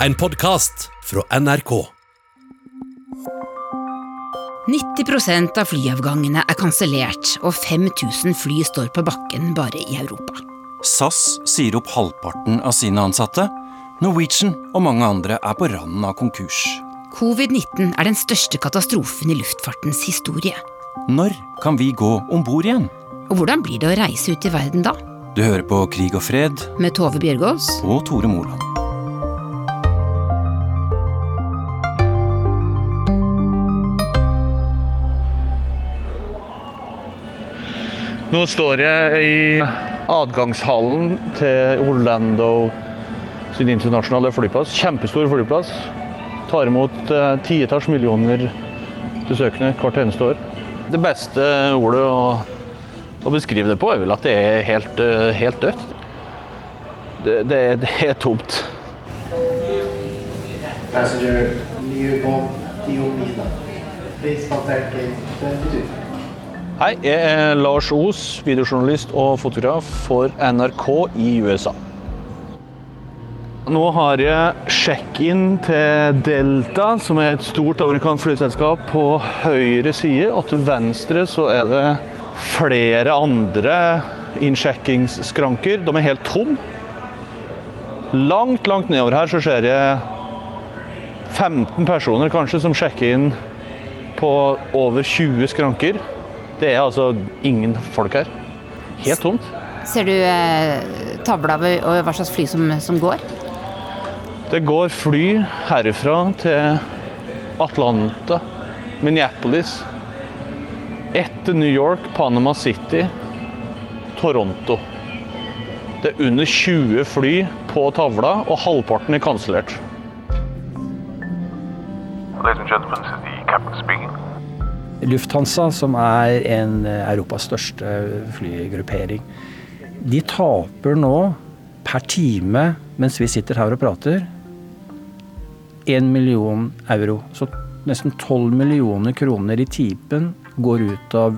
En podkast fra NRK. 90% av flyavgangene er kansellert, og 5000 fly står på bakken bare i Europa. SAS sier opp halvparten av sine ansatte. Norwegian og mange andre er på randen av konkurs. Covid-19 er den største katastrofen i luftfartens historie. Når kan vi gå om bord igjen? Og hvordan blir det å reise ut i verden da? Du hører på Krig og fred Med Tove Bjørgaas? og Tore Moland. Nå står jeg i adgangshallen til Orlando sin internasjonale flyplass. Kjempestor flyplass. Tar imot eh, titalls millioner besøkende hvert eneste år. Det beste ordet å, å beskrive det på er vel at det er helt, eh, helt dødt. Det, det, det er tomt. Passenger New. Please contact gate 22. Hei, jeg er Lars Os, videojournalist og fotograf for NRK i USA. Nå har jeg sjekk-in til Delta, som er et stort amerikansk flyselskap, på høyre side. Og til venstre så er det flere andre innsjekkingsskranker. De er helt tomme. Langt, langt nedover her så ser jeg 15 personer kanskje som sjekker inn på over 20 skranker. Det er altså ingen folk her. Helt tomt. Ser du eh, tavla over hva slags fly som, som går? Det går fly herfra til Atlanta, Minneapolis, etter New York, Panama City, Toronto. Det er under 20 fly på tavla, og halvparten er kansellert. Ladies and gentlemen, Lufthansa, som er en eh, Europas største flygruppering, de taper nå per time mens vi sitter her og prater, 1 million euro. Så nesten 12 millioner kroner i tipen går ut av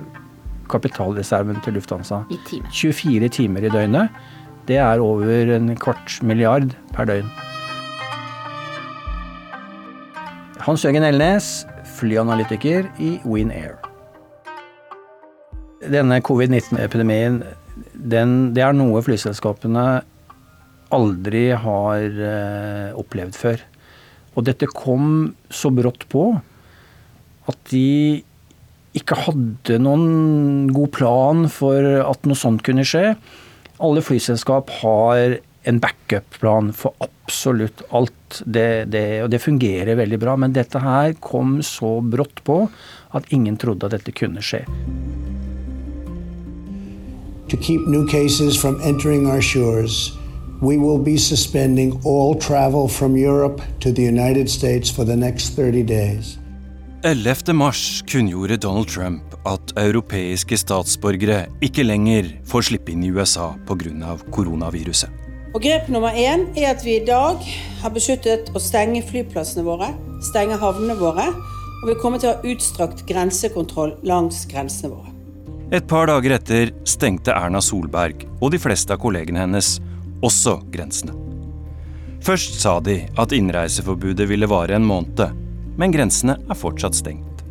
kapitalreserven til Lufthansa. I time. 24 timer i døgnet. Det er over en kvart milliard per døgn. Hans Jørgen Elnes, flyanalytiker i WinAir. Denne covid-19-epidemien, den- det er noe flyselskapene aldri har eh, opplevd før. Og dette kom så brått på at de ikke hadde noen god plan for at noe sånt kunne skje. Alle flyselskap har en backup-plan for absolutt alt. Det, det, og det fungerer veldig bra. Men dette her kom så brått på at ingen trodde at dette kunne skje. To keep new cases from entering our shores, we will be suspending all travel from Europe to the United States for the next 30 days. 11. mars kunngjorde Donald Trump at europeiske statsborgere ikke lenger får slippe inn i USA pga. koronaviruset. Og grep nummer én er at vi i dag har besluttet å stenge flyplassene våre, stenge havnene våre, og vi kommer til å ha utstrakt grensekontroll langs grensene våre. Et par dager etter stengte Erna Solberg og de fleste av kollegene hennes også grensene. Først sa de at innreiseforbudet ville vare en måned, men grensene er fortsatt stengt.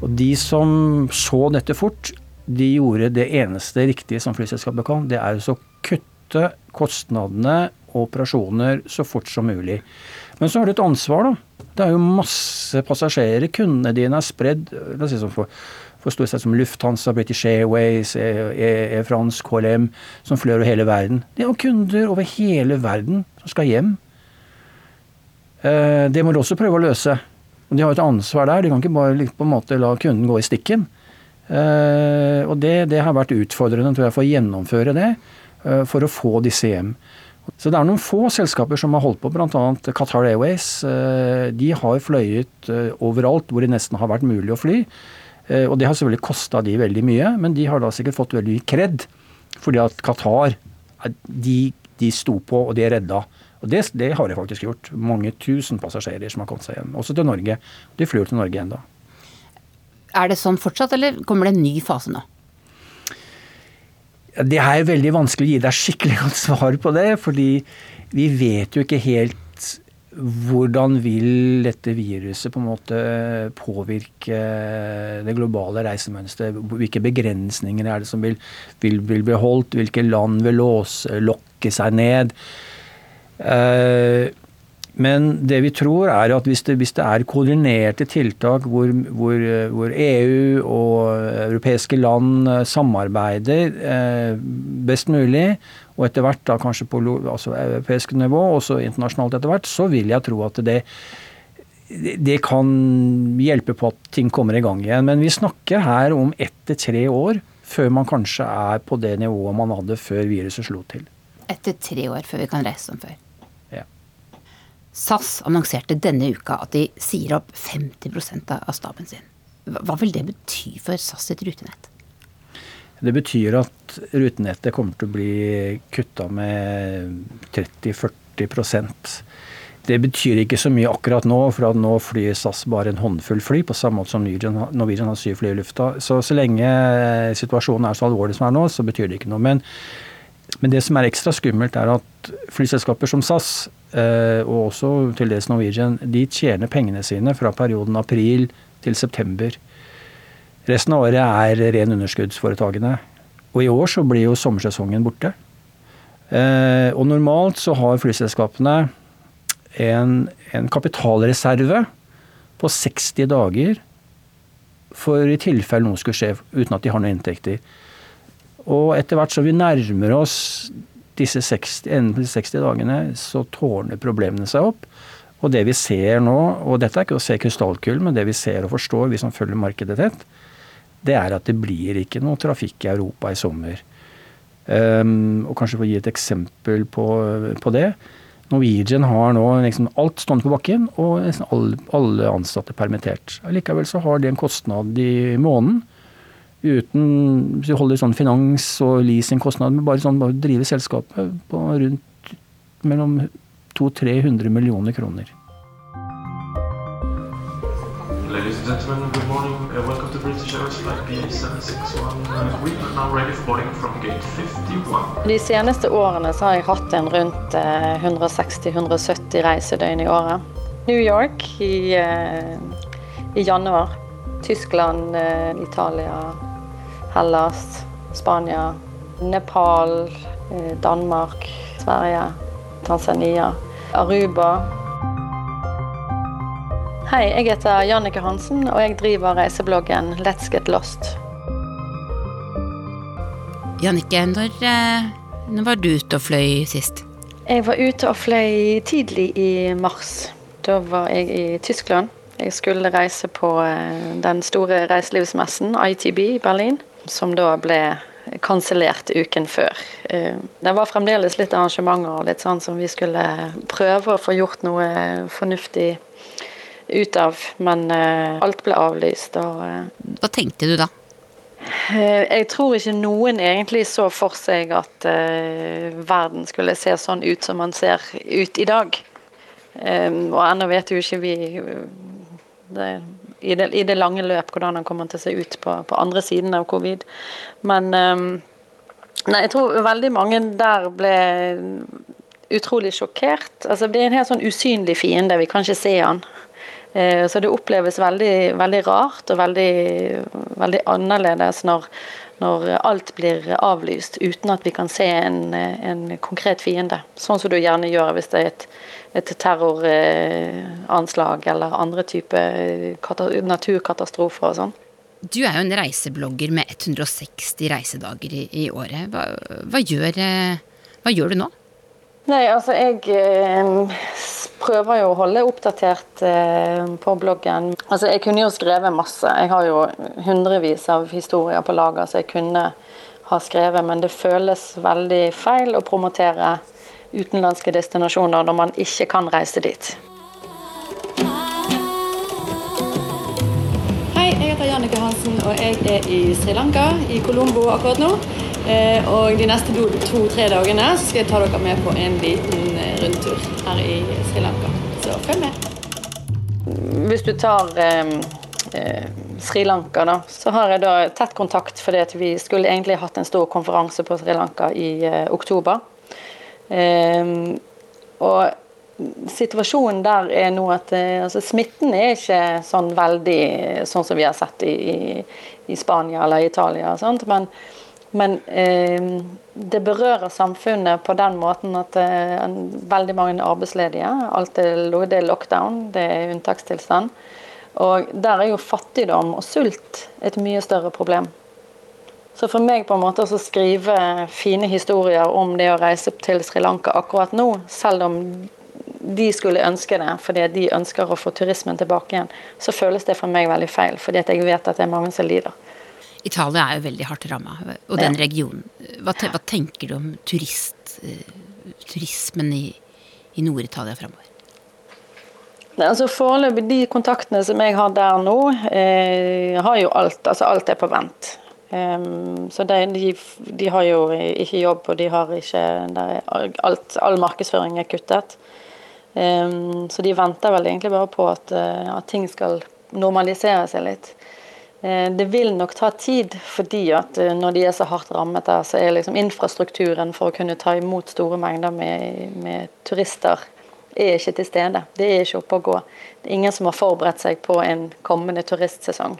Og de som så dette fort, de gjorde det eneste riktige som flyselskapet kan. Det er å kutte kostnadene og operasjoner så fort som mulig. Men så har du et ansvar, da. Det er jo masse passasjerer. Kundene dine er spredd la oss si sånn for, for stort sett som Lufthansa, British Airways, Air, Air France, KLM, som flør over hele verden. Det er jo kunder over hele verden som skal hjem. Eh, Det må du også prøve å løse. Og De har et ansvar der. De kan ikke bare liksom på en måte la kunden gå i stikken. Eh, og det, det har vært utfordrende tror jeg, for å gjennomføre det, for å få disse hjem. Så det er noen få selskaper som har holdt på, bl.a. Qatar Airways. Eh, De har fløyet eh, overalt hvor det nesten har vært mulig å fly. Eh, Og det har selvfølgelig kosta de veldig mye, men de har da sikkert fått veldig mye kred. Fordi at Qatar, eh, de, de sto på, og de redda. Og det, det har de faktisk gjort. Mange tusen passasjerer som har kommet seg hjem. Også til Norge. De flyr til Norge da. Er det sånn fortsatt, eller kommer det en ny fase nå? Det er veldig vanskelig å gi deg skikkelig godt svar på det, fordi vi vet jo ikke helt hvordan vil dette viruset på en måte påvirke det globale reisemønsteret? Hvilke begrensninger er det som vil, vil, vil bli holdt? Hvilke land vil låse, lokke seg ned? Eh, men det vi tror er at hvis det, hvis det er koordinerte tiltak hvor, hvor, hvor, EU og europeiske land samarbeider eh, best mulig, og etter hvert da kanskje på altså europeisk nivå, også internasjonalt etter hvert, så vil jeg tro at det, det kan hjelpe på at ting kommer i gang igjen. Men vi snakker her om ett til tre år før man kanskje er på det nivået man hadde før viruset slo til. Etter tre år før vi kan reise som før. SAS annonserte denne uka at de sier opp 50% av staben sin. Hva vil det bety for SAS sitt rutenett? Det betyr at rutenettet kommer til å bli kutta med 30-40% det betyr ikke så mye akkurat nå, for at nå flyr SAS bare en håndfull fly, på samme måte som Norwegian, har syv fly i lufta. Så så lenge situasjonen er så alvorlig som er nå, så betyr det ikke noe. Men, men det som er ekstra skummelt, er at flyselskaper som SAS, og også til dels Norwegian, de tjener pengene sine fra perioden april til september. Resten av året er ren underskuddsforetakene. Og i år så blir jo sommersesongen borte. Eh, og normalt så har flyselskapene en, en kapitalreserve på 60 dager for i tilfelle noe skulle skje uten at de har noen inntekter. Og etter hvert som vi nærmer oss disse 60, enden 60 dagene, så tårner problemene seg opp. Og det vi ser nå, og dette er ikke å se krystallkulen, men det vi ser og forstår, vi som følger markedet tett, det er at det blir ikke noe trafikk i Europa i sommer. Um, og kanskje for å gi et eksempel på, på det. Norwegian har nå liksom alt stående på bakken, og nesten alle, alle ansatte permittert. Likevel så har det en kostnad i måneden. Uten Hvis du holder sånn finans- og leasingkostnader, men bare sånn bare drive selskapet på rundt mellom 200-300 millioner kroner. Ladies and gentlemen, good morning. Uh, welcome to British Airways flight B761. Uh, we are now ready for boarding from gate 51. De seneste årene så har jeg hatt en rundt 160-170 reisedøgn i året. New York i, uh, i januar. Tyskland, uh, Italia, Hellas, Spania, Nepal, uh, Danmark, Sverige, Tanzania, Aruba. Hei, jeg heter Jannike Hansen, og jeg driver reisebloggen Let's Get Lost. Jannike, når, eh, når var du ute og fløy sist? Jeg var ute og fløy tidlig i mars. Da var jeg i Tyskland. Jeg skulle reise på eh, den store reiselivsmessen ITB i Berlin, som da ble kansellert uken før. Eh, det var fremdeles litt arrangementer og litt sånn som vi skulle prøve å få gjort noe fornuftig ut av, men alt ble avlyst. Og, Hva tenkte du da? Jeg tror ikke noen egentlig så for seg at verden skulle se sånn ut som man ser ut i dag. Og ennå vet jo ikke vi det, i, det, i, det, lange løp hvordan han kommer til å se ut på, på andre siden av covid. Men um, nei, jeg tror veldig mange der ble utrolig sjokkert. Altså, det er en helt sånn usynlig fiende, vi kan ikke se han. Så det oppleves veldig, veldig rart og veldig, veldig annerledes når, når, alt blir avlyst uten at vi kan se en, en, konkret fiende. Sånn som du gjerne gjør hvis det er et, et terroranslag eller andre typer naturkatastrofer og sånn. Du er jo en reiseblogger med 160 reisedager i, i året. Hva, hva, gjør, hva gjør du nå? Nei, altså jeg eh, prøver jo å holde oppdatert eh, på bloggen. Altså jeg kunne jo skrevet masse. Jeg har jo hundrevis av historier på lager som jeg kunne ha skrevet, men det føles veldig feil å promotere utenlandske destinasjoner når man ikke kan reise dit. Hei, jeg heter Jannike Hansen, og jeg er i Sri Lanka, i Colombo akkurat nå. Eh, og de neste to-tre dagene så skal jeg ta dere med på en liten rundtur her i Sri Lanka. Så følg med. Hvis du tar eh, eh, Sri Lanka, da, så har jeg da tett kontakt fordi at vi skulle egentlig hatt en stor konferanse på Sri Lanka i eh, oktober. Eh, og situasjonen der er nå at eh, altså, smitten er ikke sånn veldig sånn som vi har sett i, i, i Spania eller Italia. Sant? Men, men eh, det berører samfunnet på den måten at eh, veldig mange er arbeidsledige. Alt er, det er lockdown, det er unntakstilstand. Og der er jo fattigdom og sult et mye større problem. Så for meg på en måte å skrive fine historier om det å reise til Sri Lanka akkurat nå, selv om de skulle ønske det fordi de ønsker å få turismen tilbake igjen, så føles det for meg veldig feil, fordi jeg vet at det er mange som lider. Italia er jo veldig hardt ramma, og den ja. regionen. Hva, hva, tenker du om turist, uh, turismen i, i Nord-Italia framover? Altså Foreløpig, de kontaktene som jeg har der nå, eh, har jo alt Altså alt er på vent. Um, så de, de, de, har jo ikke jobb, og de har ikke alt, All markedsføring er kuttet. Um, så de venter vel egentlig bare på at, uh, at ting skal normalisere seg litt. Uh, det vil nok ta tid, fordi at uh, når de er så hardt rammet der, så er liksom infrastrukturen for å kunne ta imot store mengder med, med turister er ikke til stede. Det er ikke oppe å gå. Det er ingen som har forberedt seg på en kommende turistsesong.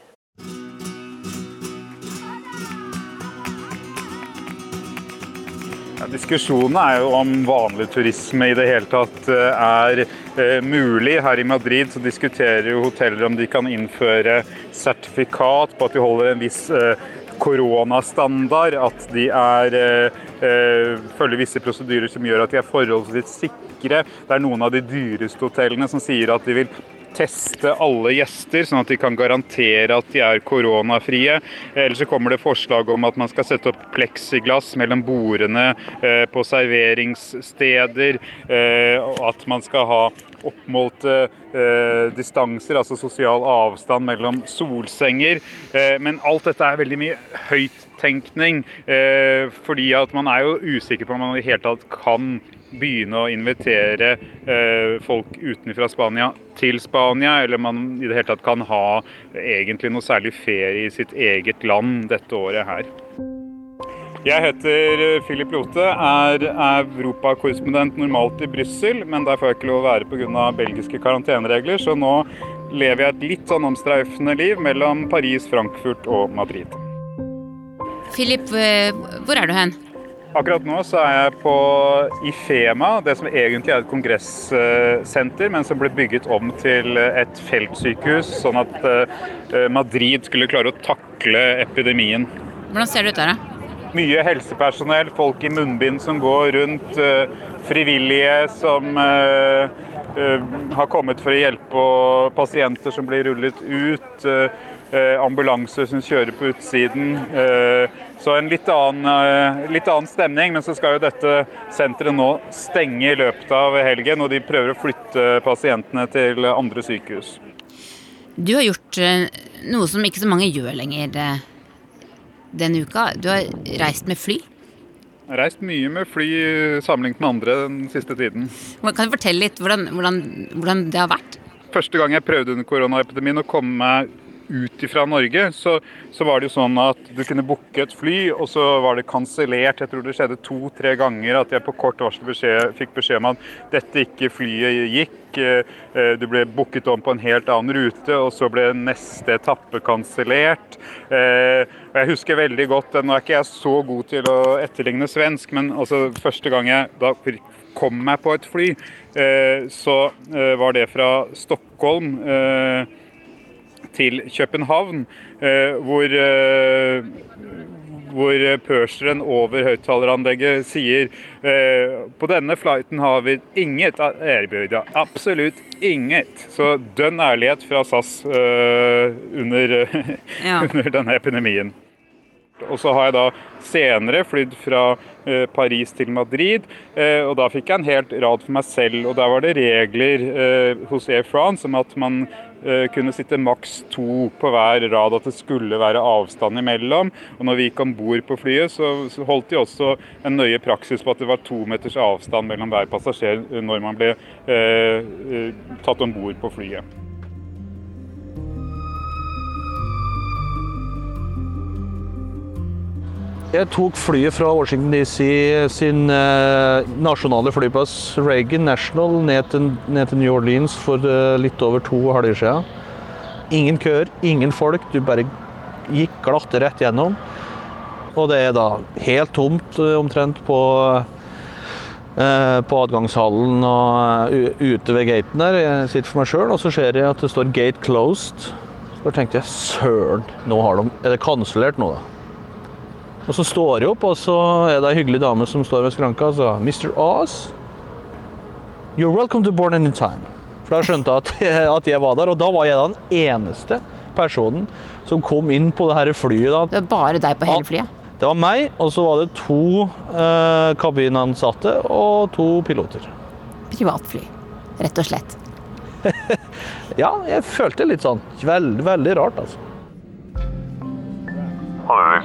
Diskusjonen er jo om vanlig turisme i det hele tatt eh, er eh, mulig. Her i Madrid så diskuterer jo hoteller om de kan innføre sertifikat på at de holder en viss eh, koronastandard. At de er, følger visse prosedyrer som gjør at de er forholdsvis sikre. Det er noen av de dyreste hotellene som sier at de vil teste alle gjester, sånn at de kan garantere at de er koronafrie. Eller så kommer det forslag om at man skal sette opp pleksiglass mellom bordene eh, på serveringssteder. og at man skal ha oppmålte eh, distanser, altså sosial avstand mellom solsenger. Eh, men alt dette er veldig mye høyttenkning. tenkning, fordi at man er jo usikker på om man i det hele tatt kan begynne å invitere eh, folk utenfra Spania til Spania, eller man i det hele tatt kan ha egentlig noe særlig ferie i sitt eget land dette året her. Jeg heter eh, Philip Lote, er europakorrespondent normalt i Brussel, men der får jeg ikke lov å være pga. belgiske karanteneregler, så nå lever jeg et litt sånn omstreifende liv mellom Paris, Frankfurt og Madrid. Philip, eh, hvor er du hen? Akkurat nå så er jeg på Ifema, det som egentlig er et kongressenter, men som ble bygget om til et feltsykehus, sånn at eh, Madrid skulle klare å takle epidemien. Hvordan ser det ut der, da? Mye helsepersonell, folk i munnbind som går rundt, eh, frivillige som eh, har kommet for å hjelpe pasienter som blir rullet ut ambulanser som kjører på utsiden. Eh, så en litt annen, eh, litt annen, stemning. Men så skal jo dette senteret nå stenge i løpet av helgen, og de prøver å flytte pasientene til andre sykehus. Du har gjort noe som ikke så mange gjør lenger denne uka. Du har reist med fly. Jeg har reist mye med fly sammenlignet med andre den siste tiden. Kan du fortelle litt hvordan, hvordan, hvordan det har vært? Første gang jeg prøvde under koronaepidemien å komme meg ut fra Norge, så, så, var det jo sånn at du kunne booke et fly, og så var det kansellert. Jeg tror det skjedde to-tre ganger at jeg på kort varsel beskjed, fikk beskjed om at dette ikke flyet gikk. Eh, du ble booket om på en helt annen rute, og så ble neste etappe kansellert. Eh, jeg husker veldig godt, Nå er ikke jeg så god til å etterligne svensk, men altså første gang jeg da kom meg på et fly, eh, så var det fra Stockholm til København, eh, hvor, eh, hvor pørseren over høyttaleranlegget sier eh, på denne flighten har vi inget erbjud. Absolutt inget. Så dønn ærlighet fra SAS under, ja. under denne epidemien. Og så har jeg da senere flydd fra eh, Paris til Madrid, eh, og da fikk jeg en helt rad for meg selv. Og der var det regler eh, hos Air France om at man kunne sitte maks to på hver rad, at det skulle være avstand imellom. Og når vi gikk om bord på flyet, så, holdt de også en nøye praksis på at det var to meters avstand mellom hver passasjer når man ble eh, tatt om bord på flyet. Jeg tok flyet fra Washington DC sin eh, nasjonale flyplass Reagan National ned til, ned til New Orleans for eh, litt over to halvår siden. Ingen køer, ingen folk. Du bare gikk glatt rett gjennom. Og det er da helt tomt eh, omtrent på, på adgangshallen og ute ved gaten der. Jeg sitter for meg sjøl, og så ser jeg at det står 'gate closed'. Så tenkte jeg søren, nå har de, er det kansellert nå, da? Og så står jeg opp, og så er det ei hyggelig dame som står ved skranka og sa Mr. Oz, you're welcome to Born Anytime. For da skjønte jeg at, at jeg var der, og da var jeg den eneste personen som kom inn på det her flyet. da. Det var bare deg på hele flyet? Det var meg, og så var det to eh, kabinansatte og to piloter. Privatfly, rett og slett. Ja, jeg følte litt sånn. Veldig, veldig rart, altså. Hello,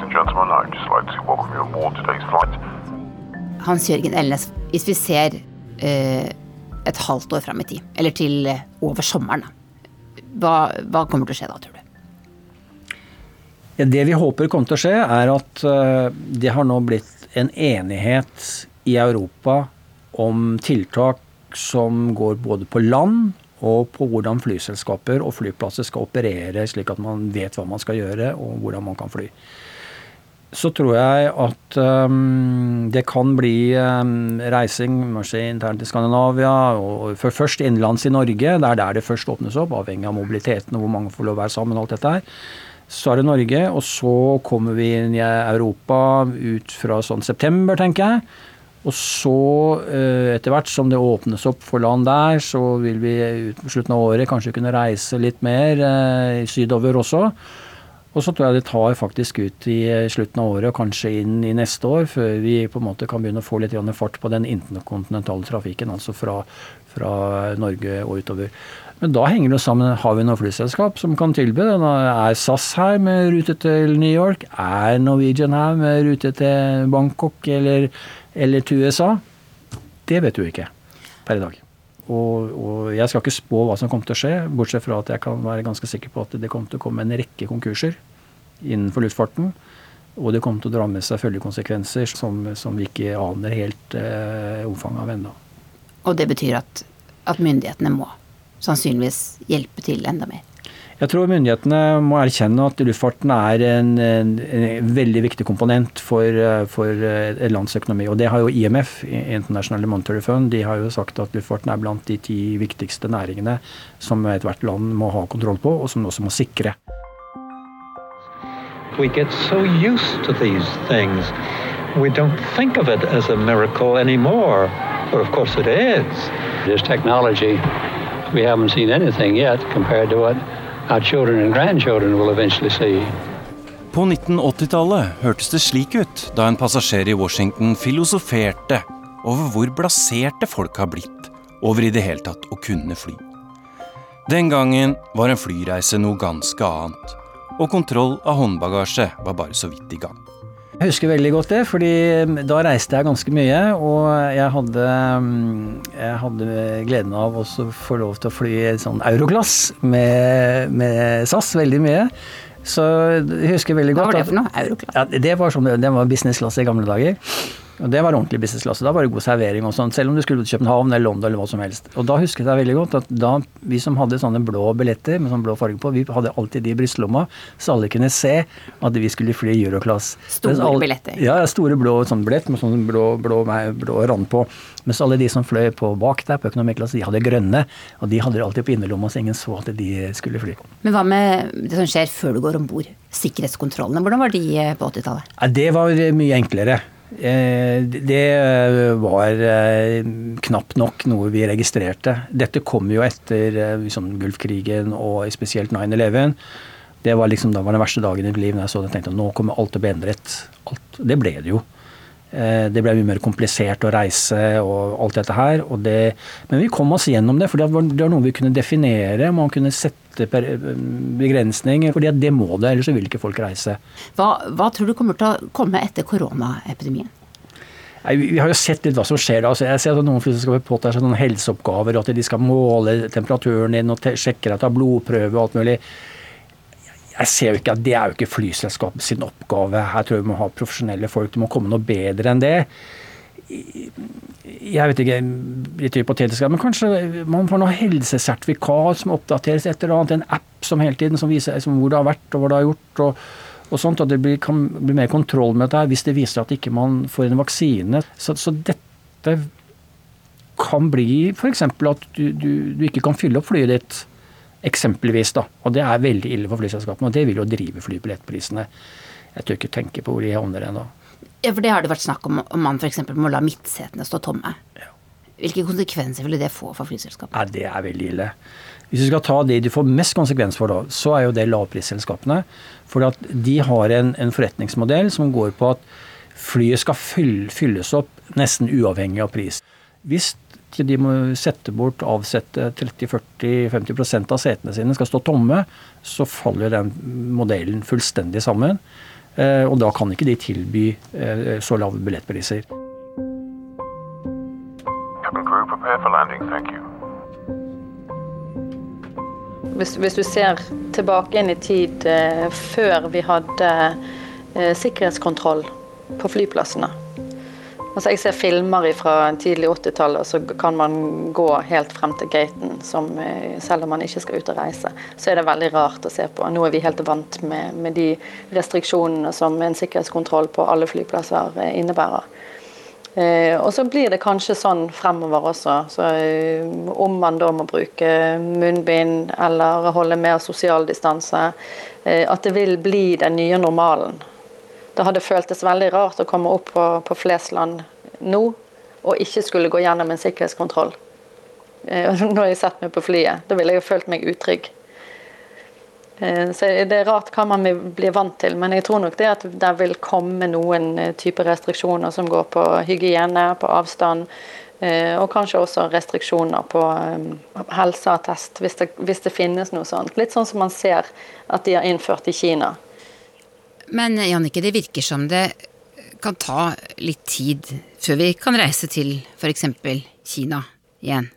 Hans Jørgen Elnes, hvis vi ser eh, et halvt år fram i tid, eller til eh, over sommeren. Hva, hva kommer til å skje da, tror du? Ja, det vi håper kommer til å skje, er at eh, det har nå blitt en enighet i Europa om tiltak som går både på land og på hvordan flyselskaper og flyplasser skal operere, slik at man vet hva man skal gjøre og hvordan man kan fly. Så tror jeg at um, det kan bli um, reising internt i Skandinavia, og først innenlands i Norge. Det er der det først åpnes opp, avhengig av mobiliteten og hvor mange får lov å være sammen. og alt dette her. Så er det Norge, og så kommer vi inn i Europa ut fra sånn september, tenker jeg. Og så, eh, etter hvert som det åpnes opp for land der, så vil vi ut på slutten av året kanskje kunne reise litt mer eh, sydover også. Og så tror jeg det tar faktisk ut i eh, slutten av året og kanskje inn i neste år før vi på en måte kan begynne å få litt fart på den interkontinentale trafikken, altså fra, fra Norge og utover. Men da henger det sammen. Har vi noe flyselskap som kan tilby det? Er SAS her med rute til New York? Er Norwegian her med rute til Bangkok eller, eller til USA? Det vet du ikke per i dag. Og, og jeg skal ikke spå hva som kommer til å skje, bortsett fra at jeg kan være ganske sikker på at det kommer til å komme en rekke konkurser innenfor luftfarten. Og det kommer til å dra med seg følgekonsekvenser som, som vi ikke aner helt eh, omfanget av ennå. Og det betyr at, at myndighetene må sannsynligvis hjelpe til enda mer. Jeg tror myndighetene må erkjenne at luftfarten er en, en, en veldig viktig komponent for, eh, for eh, et lands økonomi. Og det har jo IMF, International Monetary Fund, de har jo sagt at luftfarten er blant de ti viktigste næringene som ethvert land må ha kontroll på, og som også må sikre. We get so used to these things, we don't think of it as a miracle anymore. But of course it is. There's technology, we haven't seen anything yet compared to what På 1980-tallet hørtes det slik ut da en passasjer i Washington filosoferte over hvor blaserte folk har blitt over i det hele tatt å kunne fly. Den gangen var en flyreise noe ganske annet, og kontroll av håndbagasje var bare så vidt i gang. Jeg husker veldig godt det, fordi da reiste jeg ganske mye. Og jeg hadde, jeg hadde gleden av å få lov til å fly sånn Euroglass med, med SAS veldig mye. Så jeg husker veldig godt Hva var det for noe? Euroclass? Ja, det var, sånn, det var businessklasse i gamle dager. Og det var ordentlig businessklasse. Da var det god servering og sånn, selv om du skulle til København eller London eller hva som helst. Og da husket jeg veldig godt at da vi som hadde sånne blå billetter med sånn blå farge på, vi hadde alltid de i brystlomma, så alle kunne se at vi skulle fly Euroclass. Store alle- billetter. Ja, store blå sånn billett med sånn blå, blå, blå rand på. Mens alle de som fløy på bak der på økonomiklasse, de hadde grønne. Og de hadde det alltid på innerlomma, så ingen så at de skulle fly. Men hva med det som skjer før du går om bord? Sikkerhetskontrollene, hvordan var de eh, på 80-tallet? Ja, det var mye enklere. Eh, Det var eh, knapt nok noe vi registrerte. Dette kom jo etter eh, liksom, Gulfkrigen og spesielt 9-11. Det var liksom, da var den verste dagen i mitt liv når jeg så det tenkte nå kommer alt til å bli endret. Alt. Det ble det jo. Eh, Det ble mye mer komplisert å reise og alt dette her. Og det, men vi kom oss gjennom det, for det var, noe vi kunne definere. Man kunne sette begrensninger. fordi det må det, ellers vil ikke folk reise. Hva, hva tror du kommer til å komme etter koronaepidemien? Nei, vi har jo sett litt hva som skjer. Altså, jeg ser at noen skal påta seg noen helseoppgaver, og at de skal måle temperaturen din og sjekke at du har blodprøve og alt mulig. Jeg ser jo ikke at Det er jo ikke flyselskapet oppgave. Her tror jeg vi må ha profesjonelle folk. Det må komme noe bedre enn det. Jeg vet ikke, litt hypotetisk, men kanskje man får noe helsesertifikat som oppdateres, et eller annet, en app som hele tiden som viser som hvor det har vært og hva det har gjort. og, og sånt, og Det blir, kan bli mer kontroll med dette hvis det viser at ikke man får en vaksine. Så, så dette kan bli f.eks. at du, du, du ikke kan fylle opp flyet ditt Eksempelvis, da. Og det er veldig ille for flyselskapene, og det vil jo drive flybillettprisene. Jeg tør ikke tenke på hvor de havner ennå. Ja, for det har det vært snakk om om man f.eks. må la midtsetene stå tomme. Ja. Hvilke konsekvenser ville det få for flyselskapene? Nei, Det er veldig ille. Hvis vi skal ta det de får mest konsekvens for, da, så er jo det lavprisselskapene. For at de har en, en, forretningsmodell som går på at flyet skal fylles opp nesten uavhengig av pris. Hvis de må sette bort, avsette 30-40-50% av setene sine, skal stå tomme, så faller den modellen fullstendig sammen. Eh, og da kan ikke de tilby eh, så lave billettpriser. Hvis, hvis, du ser tilbake inn i tid eh, før vi hadde eh, sikkerhetskontroll på flyplassene, Altså jeg ser filmer fra tidlig 80-tall, og så kan man gå helt frem til gaten, som, eh, selv om man ikke skal ut og reise. Så er det veldig rart å se på. Nå er vi helt vant med, med de restriksjonene som en sikkerhetskontroll på alle flyplasser eh, innebærer. Eh, og så blir det kanskje sånn fremover også. Så, eh, om man da må bruke munnbind eller holde mer sosial distanse, eh, at det vil bli den nye normalen. Det hadde føltes veldig rart å komme opp på, på Flesland nå og ikke skulle gå gjennom en sikkerhetskontroll. Eh, når jeg setter meg på flyet. Da ville jeg jo følt meg utrygg. Eh, så Det er rart hva man blir vant til, men jeg tror nok det at det vil komme noen type typer restriksjoner som går på hygiene, på avstand, og kanskje også restriksjoner på helseattest, hvis det, hvis det finnes noe sånt. Litt sånn som man ser at de har innført i Kina. Men Jannicke, det virker som det kan ta litt tid før vi kan reise til f.eks. Kina igjen.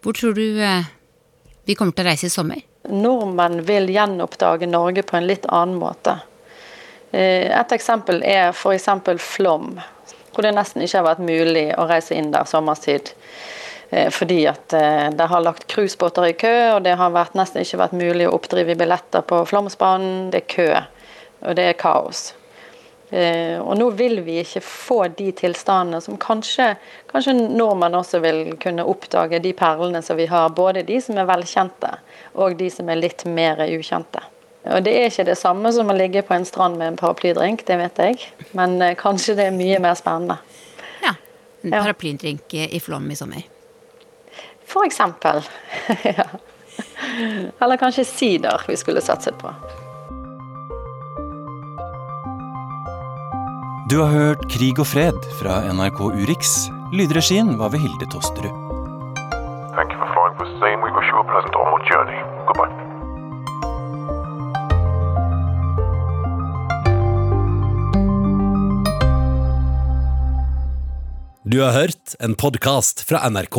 Hvor tror du eh, vi kommer til å reise i sommer? Nordmenn vil gjenoppdage Norge på en litt annen måte. Eh, et eksempel er f.eks. Flom, hvor det nesten ikke har vært mulig å reise inn der sommerstid. Eh, fordi at eh, det har lagt cruisebåter i kø, og det har vært, nesten ikke vært mulig å oppdrive billetter på Flåmsbanen. Det er kø, og det er kaos. Eh, og nå vil vi ikke få de tilstandene som kanskje, kanskje nordmenn også vil kunne oppdage, de perlene som vi har. Både de som er velkjente, og de som er litt mer ukjente. Og Det er ikke det samme som å ligge på en strand med en paraplydrink, det vet jeg. Men kanskje det er mye mer spennende. Ja. En paraplydrink i Flåm i sommer. Eksempel. ja. Eller kanskje sider vi skulle satset på. Du har hørt Krig og fred fra NRK Urix. Lydregien var ved Hilde Tosterud. Thank you for flying for Spain. We wish you a pleasant onward journey. Goodbye. Du har hørt en podkast fra NRK.